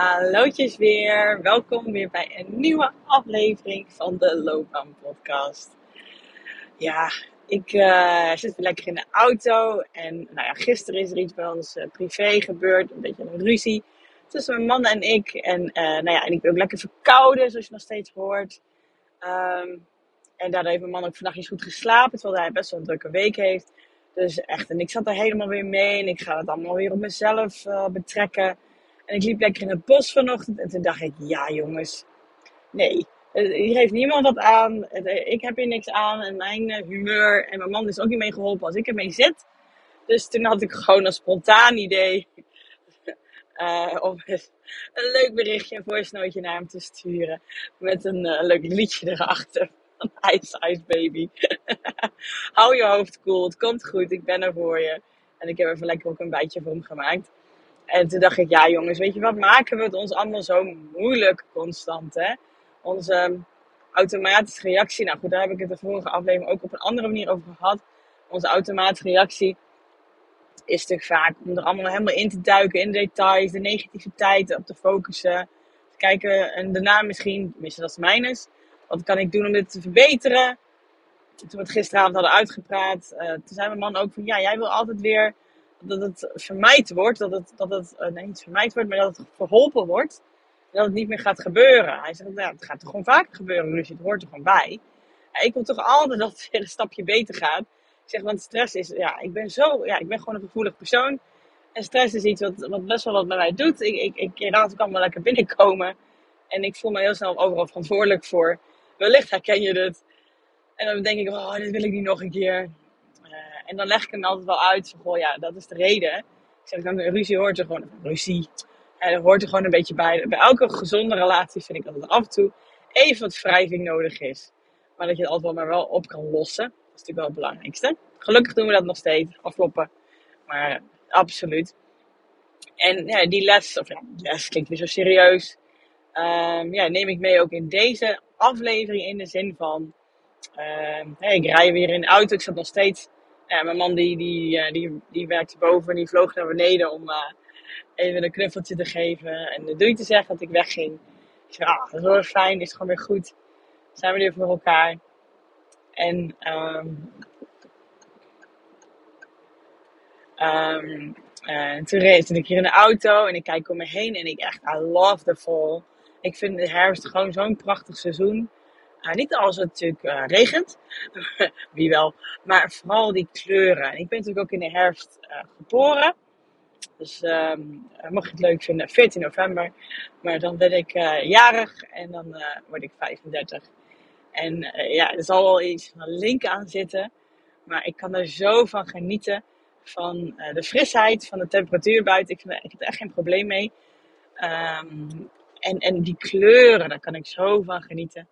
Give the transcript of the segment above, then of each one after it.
Hallootjes weer. Welkom weer bij een nieuwe aflevering van de Loopbaan Podcast. Ja, ik uh, zit lekker in de auto. En nou ja, gisteren is er iets bij ons uh, privé gebeurd. Een beetje een ruzie tussen mijn man en ik. En, uh, nou ja, en ik ben ook lekker verkouden, zoals je nog steeds hoort. Um, en daardoor heeft mijn man ook vandaag niet goed geslapen. Terwijl hij best wel een drukke week heeft. Dus echt, en ik zat er helemaal weer mee. En ik ga het allemaal weer op mezelf betrekken. En ik liep lekker in het bos vanochtend en toen dacht ik, ja jongens, nee. Hier heeft niemand wat aan. Ik heb hier niks aan. En mijn eh, humeur en mijn man is ook niet mee geholpen als ik ermee zit. Dus toen had ik gewoon een spontaan idee. Om een leuk berichtje, een voice naar hem te sturen. Met een leuk liedje erachter. Van Ice Ice Baby. Hou je hoofd koel, cool, het komt goed, ik ben er voor je. En ik heb even lekker ook een bijtje voor hem gemaakt. En toen dacht ik, ja jongens, weet je wat, maken we het ons allemaal zo moeilijk constant, hè? Onze ehm, automatische reactie, nou goed, daar heb ik het de vorige aflevering ook op een andere manier over gehad. Onze automatische reactie is natuurlijk vaak om er allemaal helemaal in te duiken, in de details, de negativiteit op te focussen. Te kijken en daarna misschien, tenminste dat is mijnes, wat kan ik doen om dit te verbeteren? Toen we het gisteravond hadden uitgepraat, uh, toen zei mijn man ook van, ja, jij wil altijd weer dat het vermijd wordt, dat het, dat het uh, niet vermijd wordt, maar dat het verholpen wordt. Dat het niet meer gaat gebeuren. Hij zegt, nou, het gaat toch gewoon vaker gebeuren, dus het hoort er gewoon bij. ik wil toch altijd dat het weer een stapje beter gaat. Ik zeg, want stress is, ja, ik ben zo, ja, ik ben gewoon een gevoelig persoon. En stress is iets wat, wat best wel wat met mij doet. Ik, ik, ik laat het allemaal lekker binnenkomen. En ik voel me heel snel overal verantwoordelijk voor. Wellicht herken je het. En dan denk ik, oh, dit wil ik niet nog een keer. En dan leg ik hem altijd wel uit van, ja, dat is de reden. Ik zeg dan, ruzie hoort er gewoon, ruzie, en dat hoort er gewoon een beetje bij. Bij elke gezonde relatie vind ik dat er af en toe even wat wrijving nodig is. Maar dat je het altijd wel maar wel op kan lossen. Dat is natuurlijk wel het belangrijkste. Gelukkig doen we dat nog steeds, afkloppen. Maar absoluut. En ja, die les, of ja, les klinkt weer zo serieus. Um, ja, neem ik mee ook in deze aflevering in de zin van... Hey, ik rij weer in de auto, ik zat nog steeds mijn man die, die, uh, die, die werkte boven en die vloog naar beneden om uh, even een knuffeltje te geven. En de doei te zeggen dat ik wegging. Ik zei, ah, dat is wel fijn, is gewoon weer goed. Zijn we weer voor elkaar. En um, um, uh, toen reed ik hier in de auto en ik kijk om me heen en ik echt, I love the fall. Ik vind de herfst gewoon zo'n prachtig seizoen. Uh, niet als het natuurlijk uh, regent, wie wel, maar vooral die kleuren. Ik ben natuurlijk ook in de herfst uh, geboren. Dus um, mocht je het leuk vinden, 14 november. Maar dan ben ik jarig en dan word ik 35. En ja, er zal wel iets van link aan zitten. Maar ik kan er zo van genieten. Van de frisheid, van de temperatuur buiten. Ik, heb er echt geen probleem mee. Um, en, en die kleuren, daar kan ik zo van genieten.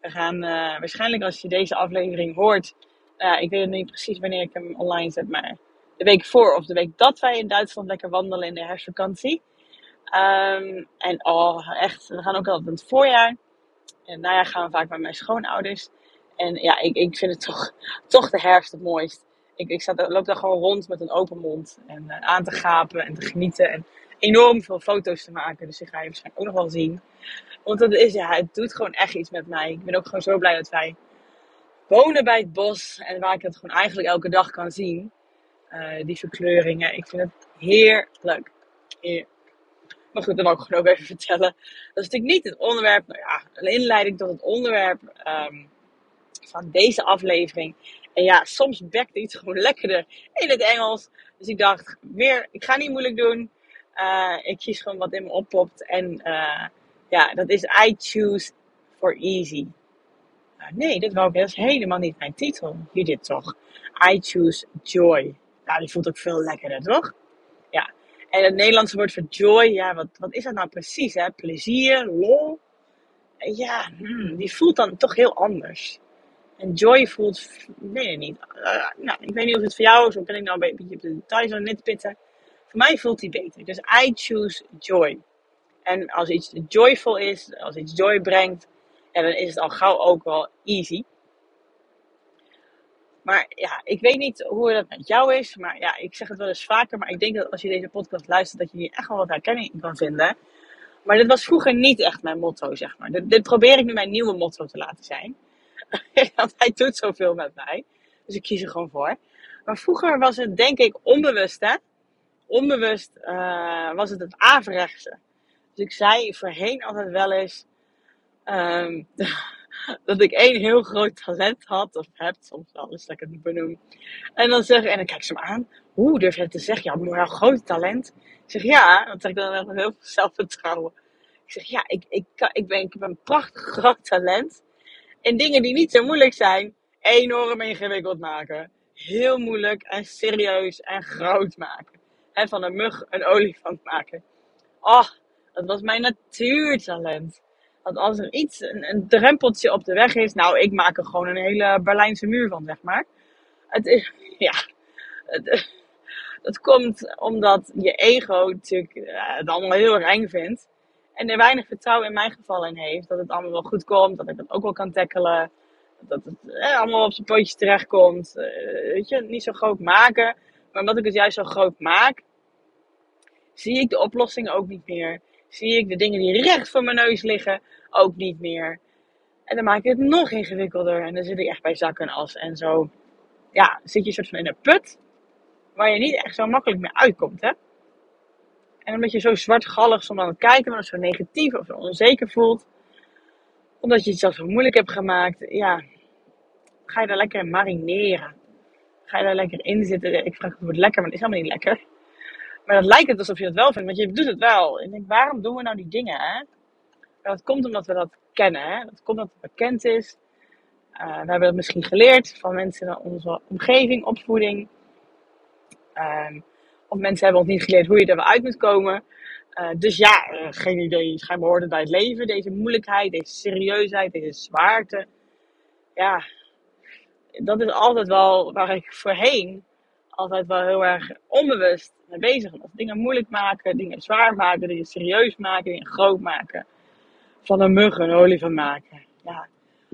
We gaan uh, waarschijnlijk als je deze aflevering hoort, uh, ik weet niet precies wanneer ik hem online zet, maar de week voor of de week dat wij in Duitsland lekker wandelen in de herfstvakantie. Um, en oh, echt, we gaan ook altijd in het voorjaar. En najaar gaan we vaak bij mijn schoonouders. En ja, ik, ik vind het toch, toch de herfst het mooist. Ik, ik loop daar gewoon rond met een open mond en uh, aan te gapen en te genieten. En enorm veel foto's te maken. Dus die ga je waarschijnlijk ook nog wel zien. Want dat is, ja, het doet gewoon echt iets met mij. Ik ben ook gewoon zo blij dat wij wonen bij het bos. En waar ik het gewoon eigenlijk elke dag kan zien. Uh, die verkleuringen. Ik vind het heerlijk. Maar goed, wil ik gewoon ook even vertellen. Dat is natuurlijk niet het onderwerp, nou ja, een inleiding tot het onderwerp um, van deze aflevering. En ja, soms bekt iets gewoon lekkerder in het Engels. Dus ik dacht, weer, ik ga niet moeilijk doen. Uh, ik kies gewoon wat in me oppopt. En uh, ja, dat is I choose for easy. Uh, nee, dat, wou, dat is helemaal niet mijn titel. Je dit toch. I choose joy. Nou, die voelt ook veel lekkerder, toch? Ja. En het Nederlandse woord voor joy, ja, wat, wat is dat nou precies? Hè? Plezier, lol. Ja, hmm, die voelt dan toch heel anders. En joy voelt, nee, niet. Nou, ik weet niet of het voor jou is, of ben ik nou een beetje op de details aan het pitten. Voor mij voelt die beter. Dus I choose joy. En als iets joyful is, als iets joy brengt, dan is het al gauw ook wel easy. Maar ja, ik weet niet hoe dat met jou is. Maar ja, ik zeg het wel eens vaker. Maar ik denk dat als je deze podcast luistert, dat je hier echt wel wat herkenning in kan vinden. Maar dit was vroeger niet echt mijn motto, zeg maar. Dit, dit probeer ik nu mijn nieuwe motto te laten zijn. Want hij doet zoveel met mij. Dus ik kies er gewoon voor. Maar vroeger was het denk ik onbewust, hè. Onbewust uh, was het het averechtse. Dus ik zei voorheen altijd wel eens... Um, dat ik één heel groot talent had, of heb, soms wel eens lekker niet benoem. En dan zeg en dan kijk ze me aan, hoe durf je het te zeggen? Ja, maar een groot talent. Ik zeg ja, zeg ik dan met heel veel zelfvertrouwen. Ik zeg ja, ik, ik, ik, ben, ik heb een prachtig groot talent. En dingen die niet zo moeilijk zijn, enorm ingewikkeld maken. Heel moeilijk en serieus en groot maken. En van een mug een olifant maken. Oh, dat was mijn natuurtalent. Dat als er iets, een, een, drempeltje op de weg is, nou, ik maak er gewoon een hele Berlijnse muur van, zeg maar. Het is, ja, het, het komt omdat je ego natuurlijk uh, het allemaal heel erg vindt. En er weinig vertrouwen in mijn geval in heeft. Dat het allemaal wel goed komt, dat ik het ook wel kan tackelen. Dat het eh, allemaal op zijn pootjes terechtkomt. Uh, weet je, niet zo groot maken. Maar omdat ik het juist zo groot maak, zie ik de oplossing ook niet meer zie ik de dingen die recht voor mijn neus liggen ook niet meer. En dan maak ik het nog ingewikkelder. En dan zit ik echt bij zakken en as. En zo ja, zit je soort van in een put waar je niet echt zo makkelijk meer uitkomt. Hè? En omdat je zo zwartgallig soms aan het kijken, maar zo negatief of zo onzeker voelt. Omdat je het zelf zo moeilijk hebt gemaakt. Ja, ga je daar lekker in marineren. Ga je daar lekker in zitten. Ik vraag of het lekker, maar het is helemaal niet lekker. Maar dat lijkt het alsof je het wel vindt, want je doet het wel. Ik denk, waarom doen we nou die dingen? Hè? Dat komt omdat we dat kennen. Hè? Dat komt omdat het bekend is. Uh, we hebben dat misschien geleerd van mensen in onze omgeving, opvoeding. Um, of mensen hebben ons niet geleerd hoe je er wel uit moet komen. Uh, dus ja, uh, geen idee. Schijnbaar hoort het bij het leven. Deze moeilijkheid, deze serieusheid, deze zwaarte. Ja, dat is altijd wel waar ik voorheen altijd wel heel erg onbewust mee bezig was. Dingen moeilijk maken, dingen zwaar maken, dingen serieus maken, dingen groot maken. Van een mug een olifant maken. Ja.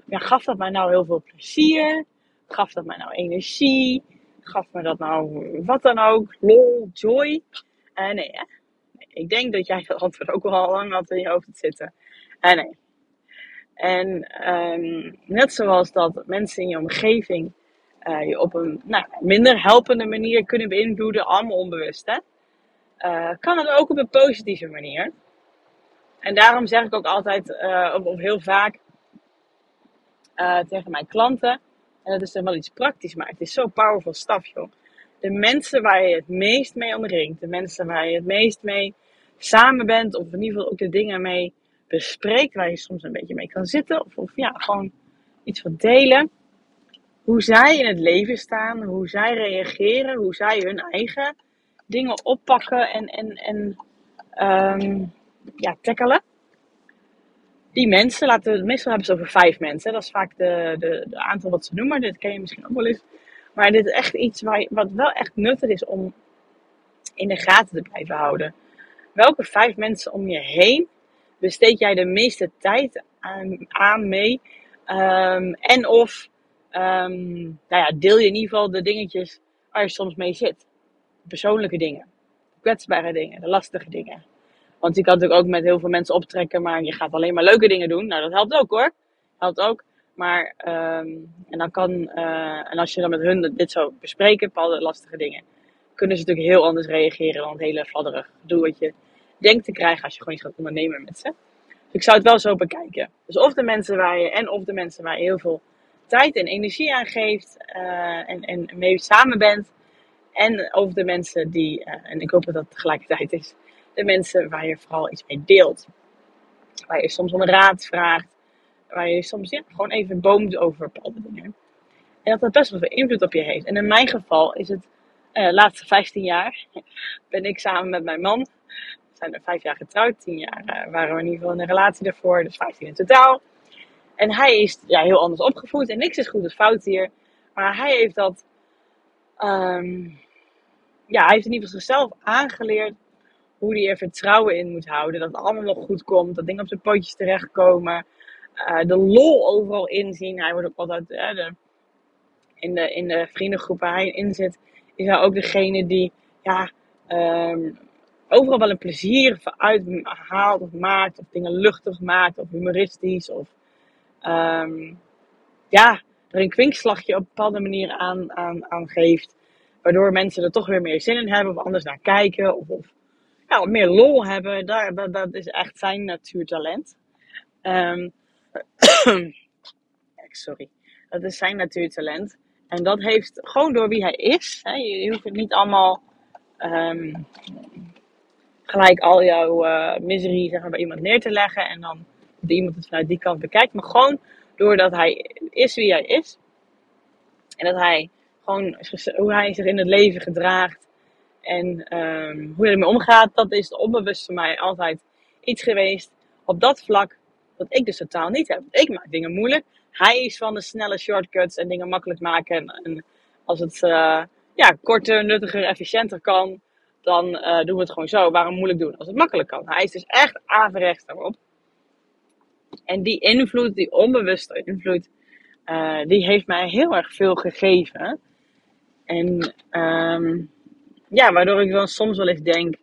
ja, gaf dat mij nou heel veel plezier? Gaf dat mij nou energie? Gaf me dat nou wat dan ook? Lol, joy? Uh, nee, hè? Ik denk dat jij dat antwoord ook al lang had in je hoofd zitten. Uh, nee. En um, net zoals dat mensen in je omgeving uh, je op een nou, minder helpende manier kunnen beïnvloeden, allemaal onbewust. Hè? Uh, kan het ook op een positieve manier. En daarom zeg ik ook altijd, of, of, heel vaak tegen mijn klanten, en dat is dan wel iets praktisch, maar het is zo powerful stuff, joh. De mensen waar je het meest mee omringt, de mensen waar je het meest mee samen bent, of in ieder geval ook de dingen mee bespreekt, waar je soms een beetje mee kan zitten, of, of ja, gewoon iets wat delen hoe zij in het leven staan, hoe zij reageren, hoe zij hun eigen dingen oppakken en, en, en um, ja, tackelen. Die mensen, laten meestal hebben ze over vijf mensen. Dat is vaak de, de, de aantal wat ze noemen. Dit ken je misschien ook wel eens. Maar dit is echt iets waar, wat wel echt nuttig is om in de gaten te blijven houden. Welke vijf mensen om je heen besteed jij de meeste tijd aan, aan mee? Um, en of Um, nou ja, deel je in ieder geval de dingetjes waar je soms mee zit. Persoonlijke dingen. Kwetsbare dingen. De lastige dingen. Want je kan natuurlijk ook met heel veel mensen optrekken, maar je gaat alleen maar leuke dingen doen. Nou, dat helpt ook hoor. Helpt ook. Maar, um, en dan kan, uh, en als je dan met hun dit zo bespreken, bepaalde lastige dingen, kunnen ze natuurlijk heel anders reageren dan het hele fladderig doe denkt te krijgen als je gewoon iets gaat ondernemen met ze. Dus ik zou het wel zo bekijken. Dus of de mensen waar je, en of de mensen waar je heel veel tijd en energie aan geeft uh, en, en mee samen bent. En over de mensen die, uh, en ik hoop dat dat tegelijkertijd is, de mensen waar je vooral iets mee deelt. Waar je soms om raad vraagt. Waar je soms gewoon even boomt over bepaalde dingen. En dat dat best wel veel invloed op je heeft. En in mijn geval is het uh, laatste 15 jaar ben ik samen met mijn man. Zijn er vijf jaar getrouwd. 10 jaar waren we in ieder geval in een relatie daarvoor. Dus 15 in totaal. En hij is ja, heel anders opgevoed en niks is goed of fout hier. Maar hij heeft dat, um, ja, hij heeft in ieder geval zichzelf aangeleerd hoe hij er vertrouwen in moet houden. Dat het allemaal nog goed komt, dat dingen op zijn pootjes terechtkomen. Uh, de lol overal inzien. Hij wordt ook altijd, de, in, de, in de vriendengroep waar hij in zit, is hij ook degene die, ja, um, overal wel een plezier uit haalt of maakt. Of dingen luchtig maakt of humoristisch. Of ehm, ja, er een kwinkslagje op een bepaalde manier aan, aan, geeft. Waardoor mensen er toch weer meer zin in hebben of anders naar kijken. Of, of ja, meer lol hebben. Daar, dat, is echt zijn natuurtalent. Um, sorry. Dat is zijn natuurtalent. En dat heeft gewoon door wie hij is. Hè, je, hoeft het niet allemaal um, gelijk al jouw uh, miserie zeg maar, bij iemand neer te leggen. En dan iemand het vanuit die kant bekijkt. Maar gewoon doordat hij is wie hij is. En dat hij gewoon hoe hij zich in het leven gedraagt. En um, hoe hij ermee omgaat. Dat is onbewust voor mij altijd iets geweest. Op dat vlak. Dat ik dus totaal niet heb. Ik maak dingen moeilijk. Hij is van de snelle shortcuts en dingen makkelijk maken. En, als het uh, ja, korter, nuttiger, efficiënter kan, dan uh, doen we het gewoon zo. Waarom moeilijk doen als het makkelijk kan? Hij is dus echt averechts daarop. En die invloed, die onbewuste invloed, uh, die heeft mij heel erg veel gegeven. En um, ja, waardoor ik dan soms wel eens denk,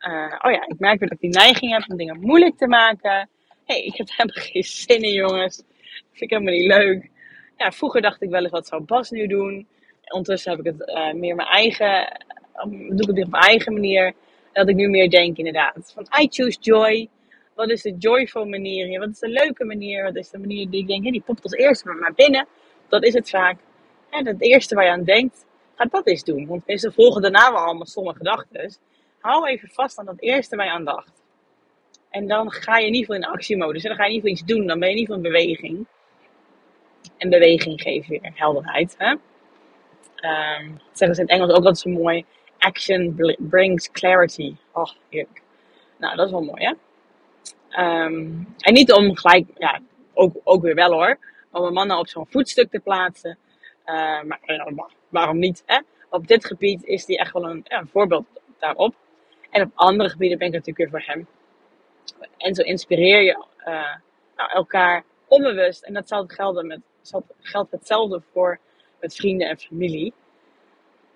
uh, oh ja, ik merk weer dat ik die neiging heb om dingen moeilijk te maken. Hé, hey, ik heb helemaal geen zin in jongens. Dat vind ik helemaal niet leuk. Ja, vroeger dacht ik wel eens, wat zou Bas nu doen? Ondertussen heb ik het meer mijn eigen, doe ik het op mijn eigen manier. Dat ik nu meer denk inderdaad, van I choose joy. Wat is de joyful manier? Wat is de leuke manier? Wat is de manier die ik denk, hey, die popt als eerste maar binnen. Dat is het vaak. En het eerste waar je aan denkt, ga dat eens doen. Want mensen volgen daarna wel allemaal stomme gedachten. Hou even vast aan dat eerste waar je aan dacht. En dan ga je in ieder geval in actiemodus. En dan ga je in ieder geval iets doen. Dan ben je in ieder geval in beweging. En beweging geeft weer helderheid. Hè? Um, zeggen ze in het Engels ook altijd zo mooi. Action brings clarity. Oh, heerlijk. Nou, dat is wel mooi, hè? Um, en niet om gelijk, ja, ook, ook weer wel hoor, om een mannen op zo'n voetstuk te plaatsen. Uh, maar waarom niet? Hè? Op dit gebied is die echt wel een, ja, voorbeeld daarop. En op andere gebieden ben ik natuurlijk weer voor hem. En zo inspireer je uh, nou, elkaar onbewust. En dat zal gelden met, geldt hetzelfde voor met vrienden en familie.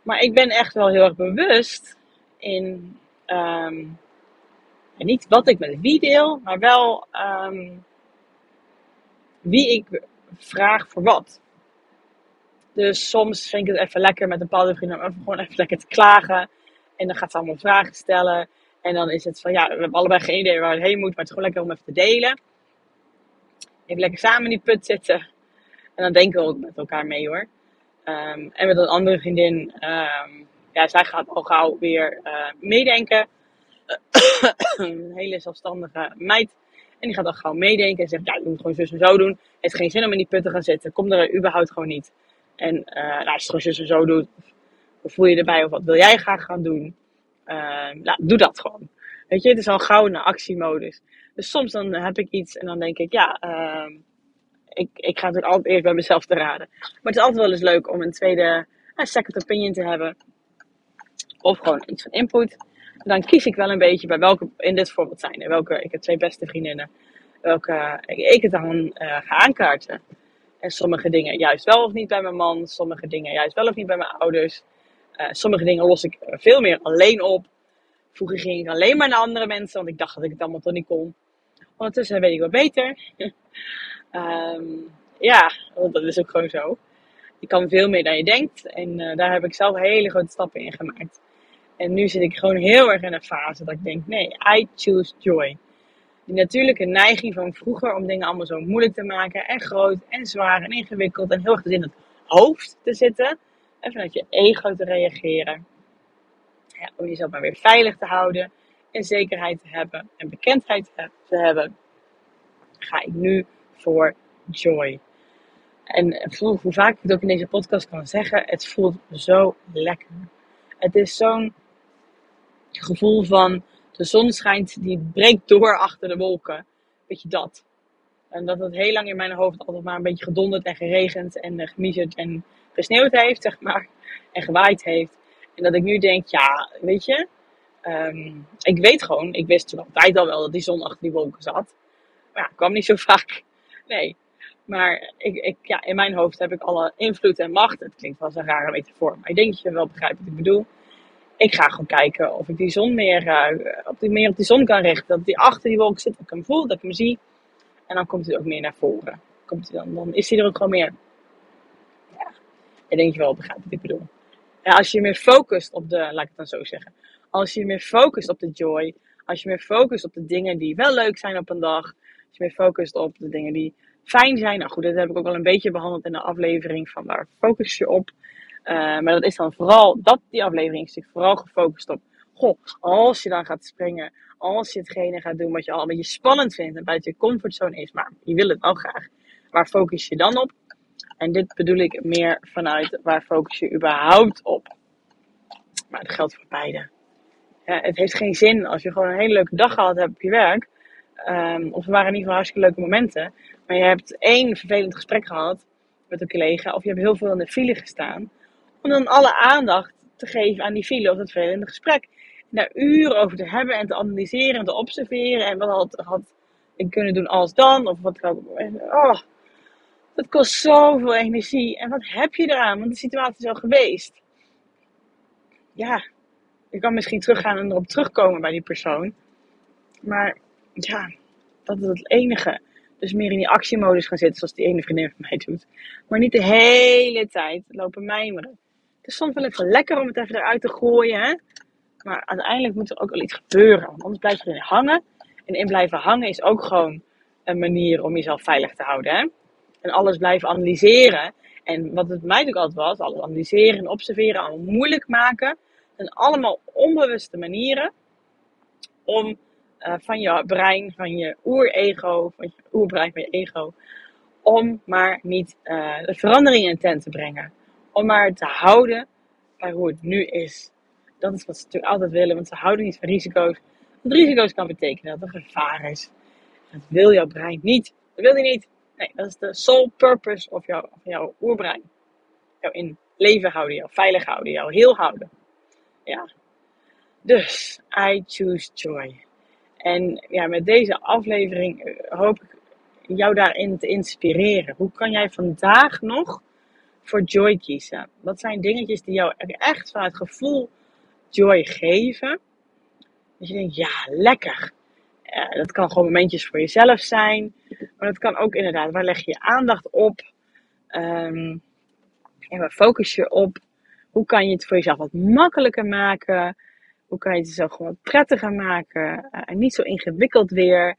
Maar ik ben echt wel heel erg bewust in en niet wat ik met wie deel, maar wel um, wie ik vraag voor wat. Dus soms vind ik het even lekker met een bepaalde vrienden om gewoon even lekker te klagen. En dan gaat ze allemaal vragen stellen. En dan is het van ja, we hebben allebei geen idee waar het heen moet, maar het is gewoon lekker om even te delen. Even lekker samen in die put zitten. En dan denken we ook met elkaar mee hoor. Um, en met een andere vriendin, um, ja, zij gaat al gauw weer uh, meedenken. een hele zelfstandige meid. En die gaat dan gauw meedenken en zegt, ja, je moet gewoon zus en zo doen. Het heeft geen zin om in die put te gaan zitten. Kom er überhaupt gewoon niet. En uh, nou, als je het gewoon zus en zo doet, hoe voel je erbij? Of wat wil jij graag gaan doen? Uh, doe dat gewoon. Weet je, het is al gauw naar actiemodus. Dus soms dan heb ik iets en dan denk ik, ja, ik, ik ga het altijd eerst bij mezelf te raden. Maar het is altijd wel eens leuk om een tweede, een second opinion te hebben. Of gewoon iets van input dan kies ik wel een beetje bij welke, in dit voorbeeld zijn er, welke, ik heb twee beste vriendinnen, welke ik het dan uh, ga aankaarten. En sommige dingen juist wel of niet bij mijn man, sommige dingen juist wel of niet bij mijn ouders. Sommige dingen los ik veel meer alleen op. Vroeger ging ik alleen maar naar andere mensen, want ik dacht dat ik het allemaal toch niet kon. Ondertussen weet ik wat beter. um, ja, dat is ook gewoon zo. Je kan veel meer dan je denkt. En uh, daar heb ik zelf hele grote stappen in gemaakt. En nu zit ik gewoon heel erg in een fase dat ik denk, nee, I choose joy. Die natuurlijke neiging van vroeger om dingen allemaal zo moeilijk te maken en groot en zwaar en ingewikkeld en heel erg in het hoofd te zitten. En vanuit je ego te reageren. Ja, om jezelf maar weer veilig te houden en zekerheid te hebben en bekendheid te hebben. Ga ik nu voor joy. En hoe vaak ik het ook in deze podcast kan zeggen, het voelt zo lekker. Het is zo'n gevoel van de zon schijnt, die breekt door achter de wolken. Weet je dat? En dat het heel lang in mijn hoofd altijd maar een beetje gedonderd en geregend en uh, en gesneeuwd heeft, zeg maar. En gewaaid heeft. En dat ik nu denk, ja, weet je, um, ik weet gewoon, ik wist toen altijd al wel dat die zon achter die wolken zat. Maar ja, kwam niet zo vaak. Nee. Maar ik, ik, ja, in mijn hoofd heb ik alle invloed en macht. Het klinkt wel een rare metafoor, maar ik denk dat je wel begrijpt wat ik bedoel. ik ga gewoon kijken of ik die zon meer, uh, op die, meer op die zon kan richten. Dat die achter die wolk zit, dat ik hem voel, dat ik hem zie. En dan komt hij ook meer naar voren. Komt hij dan, dan is hij er ook gewoon meer. Ja, ik denk je wel begrijpt wat ik bedoel. Ja, als je meer focust op de, laat ik het dan zo zeggen. Als je meer focust op de joy. Als je meer focust op de dingen die wel leuk zijn op een dag. Je meer focust op de dingen die fijn zijn. Nou goed, dat heb ik ook wel een beetje behandeld in de aflevering van waar focus je op. Uh, maar dat is dan vooral, dat die aflevering is zich vooral gefocust op. Goh, als je dan gaat springen, als je hetgene gaat doen wat je al een beetje spannend vindt en buiten je comfortzone is, maar je wil het wel graag. Waar focus je dan op? En dit bedoel ik meer vanuit waar focus je überhaupt op. Maar dat geldt voor beide. Ja, het heeft geen zin als je gewoon een hele leuke dag gehad hebt op je werk. Um, of er waren in ieder geval hartstikke leuke momenten. Maar je hebt één vervelend gesprek gehad met een collega. Of je hebt heel veel in de file gestaan. Om dan alle aandacht te geven aan die file of dat vervelende gesprek. Daar uren over te hebben en te analyseren en te observeren. En wat had, had ik kunnen doen als dan? Of wat kan Oh, dat kost zoveel energie. En wat heb je eraan? Want de situatie is al geweest. Ja, je kan misschien teruggaan en erop terugkomen bij die persoon. Maar ja, dat is het enige. Dus meer in die actiemodus gaan zitten, zoals die ene vriendin van mij doet. Maar niet de hele tijd lopen mijmeren. Het is soms wel even lekker om het even eruit te gooien. Hè? Maar uiteindelijk moet er ook wel iets gebeuren. Want anders blijf je erin hangen. En in blijven hangen is ook gewoon een manier om jezelf veilig te houden. Hè? En alles blijven analyseren. En wat het mij natuurlijk altijd was, alles analyseren en observeren, allemaal moeilijk maken. En allemaal onbewuste manieren om uh, van je brein, van je oerego, van je oerbrein, van je ego, om maar niet uh, de verandering in tent te brengen. Om maar te houden bij hoe het nu is. Dat is wat ze natuurlijk altijd willen, want ze houden niet van risico's. Want risico's kan betekenen dat er gevaar is. Dat wil jouw brein niet. Dat wil hij niet. Nee, dat is de sole purpose of jouw, of jouw oerbrein. Jou in leven houden, jou veilig houden, jou heel houden. Ja. Dus, I choose joy. En ja, met deze aflevering eh, hoop ik jou daarin te inspireren. Hoe kan jij vandaag nog voor joy kiezen? Wat zijn dingetjes die jou echt vanuit gevoel joy geven? Dat je denkt, ja, lekker. Uh, dat kan gewoon momentjes voor jezelf zijn. Maar dat kan ook inderdaad, waar leg je je aandacht op? Um, en waar focus je op? Hoe kan je het voor jezelf wat makkelijker maken? Hoe kan je het jezelf gewoon prettiger maken? Uh, en niet zo ingewikkeld weer.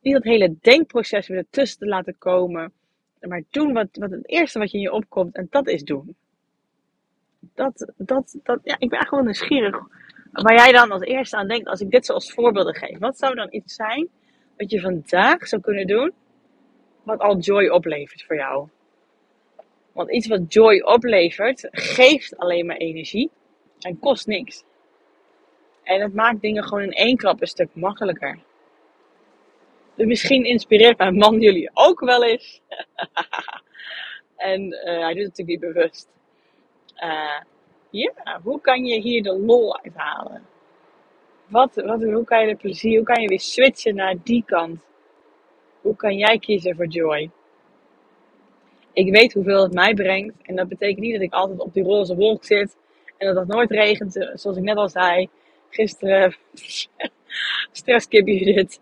Niet dat hele denkproces weer ertussen te laten komen. Maar doen wat, wat het eerste wat je in je opkomt. En dat is doen. Dat, dat, dat, ja, ik ben echt wel nieuwsgierig. Waar jij dan als eerste aan denkt als ik dit zo als voorbeelden geef. Wat zou dan iets zijn wat je vandaag zou kunnen doen. Wat al joy oplevert voor jou? Want iets wat joy oplevert, geeft alleen maar energie en kost niks. En het maakt dingen gewoon in één klap een stuk makkelijker. Dus misschien inspireert mijn man jullie ook wel eens. en uh, hij doet het natuurlijk niet bewust. Uh, ja, hoe kan je hier de lol uithalen? Wat, wat, hoe kan je de plezier, hoe kan je weer switchen naar die kant? Hoe kan jij kiezen voor joy? Ik weet hoeveel het mij brengt. En dat betekent niet dat ik altijd op die roze wolk zit. En dat het nooit regent, zoals ik net al zei. Gisteren, stresskip Judith,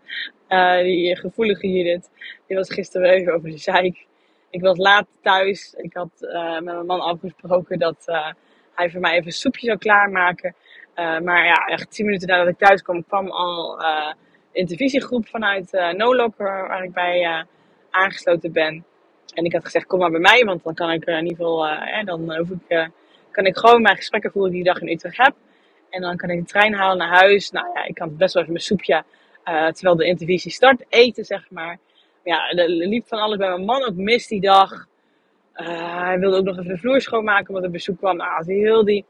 uh, die gevoelige Judith, die was gisteren even over de zeik. Ik was laat thuis. Ik had uh, met mijn man afgesproken dat uh, hij voor mij even een soepje zou klaarmaken. Maar ja, echt tien minuten nadat ik thuis kwam, kwam al de intervisiegroep vanuit uh, No Locker, waar ik bij aangesloten ben. En ik had gezegd, kom maar bij mij, want dan kan ik in ieder geval, eh, dan hoef ik, kan ik gewoon mijn gesprekken voeren die dag in Utrecht heb. En dan kan ik de trein halen naar huis. Nou ja, ik kan best wel even mijn soepje, terwijl de intervisie start, eten, zeg maar. Ja, er liep van alles bij mijn man ook mis die dag. hij wilde ook nog even de vloer schoonmaken, omdat er bezoek kwam. Nou, had hij heel die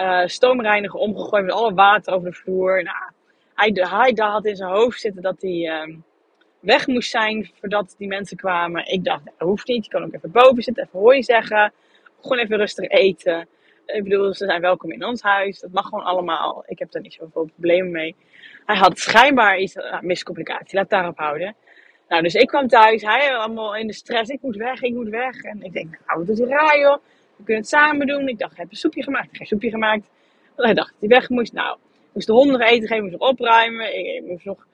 uh, stoomreiniger omgegooid met alle water over de vloer. Nou, hij, hij had in zijn hoofd zitten dat hij uh, weg moest zijn voordat die mensen kwamen. Ik dacht, dat hoeft niet. Je kan ook even boven zitten, even hooi zeggen. Gewoon even rustig eten. Ik bedoel, ze zijn welkom in ons huis. Dat mag gewoon allemaal. Ik heb daar niet zoveel problemen mee. Hij had schijnbaar iets, uh, miscommunicatie. Laat daarop houden. Nou, dus ik kwam thuis. Hij allemaal in de stress. Ik moet weg, ik moet weg. En ik denk, nou, wat is raar joh we kunnen het samen doen. Ik dacht, ik heb een soepje gemaakt. Ik heb een soepje gemaakt. Dat hij dacht dat hij weg moest. Nou, ik moest de honden eten geven, moest opruimen. Ik, moest nog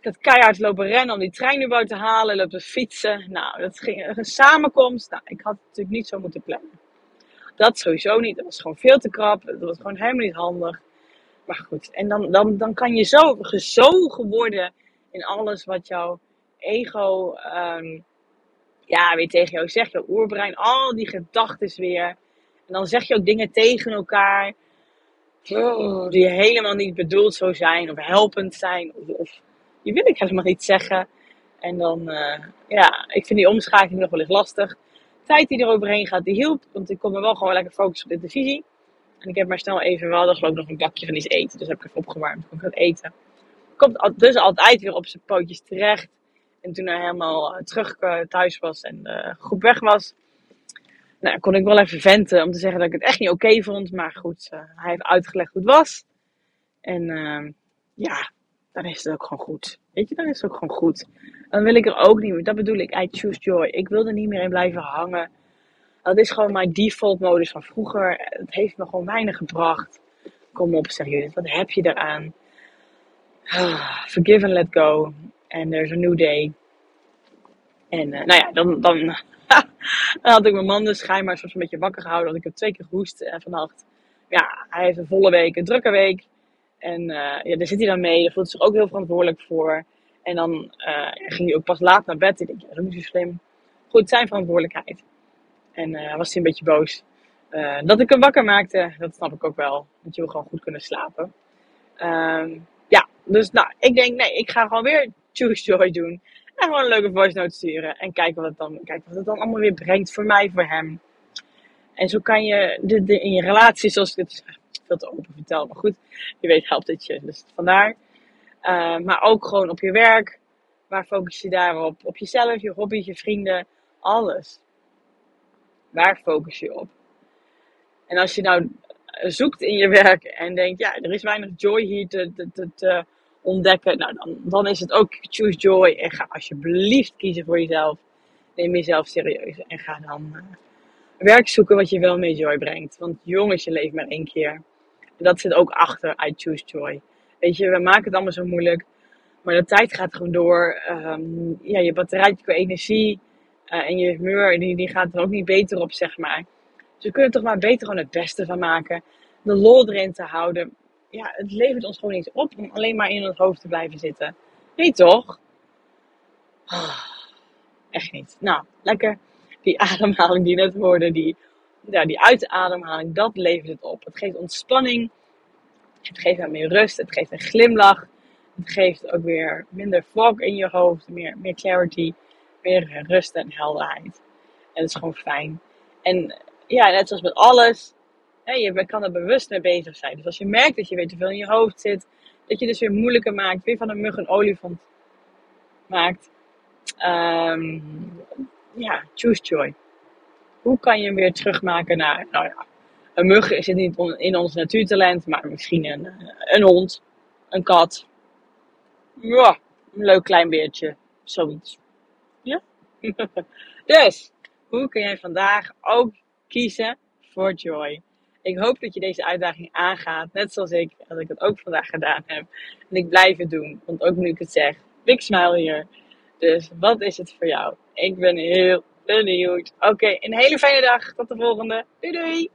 ik keihard lopen rennen om die trein nu te halen, lopen fietsen. Nou, dat ging een samenkomst. Nou, ik had het natuurlijk niet zo moeten plannen. Dat sowieso niet. Dat was gewoon veel te krap. Dat was gewoon helemaal niet handig. Maar goed, en dan, dan, dan kan je zo gezogen worden in alles wat jouw ego um, ja, weer tegen jou zegt. Jouw oerbrein, al die gedachten weer. En dan zeg je ook dingen tegen elkaar. Oh, die helemaal niet bedoeld zo zijn. Of helpend zijn. Of, of wil ik helemaal niet zeggen. En dan, uh, ja, ik vind die omschakeling nog wel eens lastig. Tijd die er overheen gaat, die hielp. Want ik kon me wel gewoon lekker focussen op de televisie. En ik heb maar snel even wel, dat geloof ik nog een bakje van iets eten. Dus heb ik even opgewarmd. Kon ik het eten. Komt dus altijd weer op zijn pootjes terecht. En toen hij helemaal eh, terug eh, thuis was en uh, goed weg was, nou, kon ik wel even venten om te zeggen dat ik het echt niet oké vond. Maar goed, hij heeft uitgelegd hoe het was. En uh, ja, dan is het ook gewoon goed. Weet je, dan is het ook gewoon goed. Dan wil ik er ook niet meer. Dat bedoel ik, I choose joy. Ik wil er niet meer in blijven hangen. Dat is gewoon mijn default modus van vroeger. Het heeft me gewoon weinig gebracht. Kom op, serieus. Wat heb je eraan? Forgive and let go. And there's a new day. En uh, nou ja, dan, dan, dan, had ik mijn man dus schijnbaar soms een beetje wakker gehouden. Want ik heb twee keer gehoest uh, vannacht. Ja, hij heeft een volle week, een drukke week. En uh, ja, daar zit hij dan mee. Daar voelt hij zich ook heel verantwoordelijk voor. En dan uh, ging hij ook pas laat naar bed. Ik denk, ja, dat is niet zo slim. Goed, zijn verantwoordelijkheid. En uh, was hij een beetje boos. dat ik hem wakker maakte, dat snap ik ook wel. Dat je wil gewoon goed kunnen slapen. Ehm, ja, dus nou, ik denk, nee, ik ga gewoon weer Choose Joy doen. En gewoon een leuke voice note sturen. En kijken wat het dan, kijken wat het dan allemaal weer brengt voor mij, voor hem. En zo kan je de, in je relatie, zoals ik het veel te open vertel. Maar goed, je weet, helpt het je. Dus vandaar. Uh, maar ook gewoon op je werk. Waar focus je daarop? Op jezelf, je hobby's, je vrienden, alles. Waar focus je op? En als je nou zoekt in je werk en denkt, ja, er is weinig joy hier te, ontdekken. Nou, dan, dan is het ook choose joy. En ga alsjeblieft kiezen voor jezelf. Neem jezelf serieus. En ga dan uh, werk zoeken wat je wel mee joy brengt. Want jongens, je leeft maar één keer. Dat zit ook achter I choose joy. Weet je, we maken het allemaal zo moeilijk. Maar de tijd gaat gewoon door. Um, ja, je batterij qua energie uh, en je humeur, die, die gaat er ook niet beter op, zeg maar. Dus we kunnen toch maar beter gewoon het beste van maken. De lol erin te houden. Ja, het levert ons gewoon niet op om alleen maar in ons hoofd te blijven zitten. Nee, toch? Oh, echt niet. Nou, lekker. Die ademhaling die net hoorde, die, ja, die uitademhaling, dat levert het op. Het geeft ontspanning. Het geeft wat meer rust. Het geeft een glimlach. Het geeft ook weer minder fog in je hoofd. Meer, meer clarity. Meer rust en helderheid. En dat is gewoon fijn. En ja, net zoals met alles. Hè, je kan er bewust mee bezig zijn. Dus als je merkt dat je weer te veel in je hoofd zit. Dat je dus weer moeilijker maakt. Weer van een mug een olifant maakt. Um, ja, choose joy. Hoe kan je hem weer terugmaken naar, nou ja, een mug zit niet in ons natuurtalent, maar misschien een, een hond, een kat. Ja, een leuk klein beertje, zoiets. Ja? dus, hoe kun jij vandaag ook kiezen voor joy? Ik hoop dat je deze uitdaging aangaat, net zoals ik, dat ik het ook vandaag gedaan heb. En ik blijf het doen, want ook nu ik het zeg, big smile hier. Dus wat is het voor jou? Ik ben heel benieuwd. Oké, een hele fijne dag. Tot de volgende. Doei doei!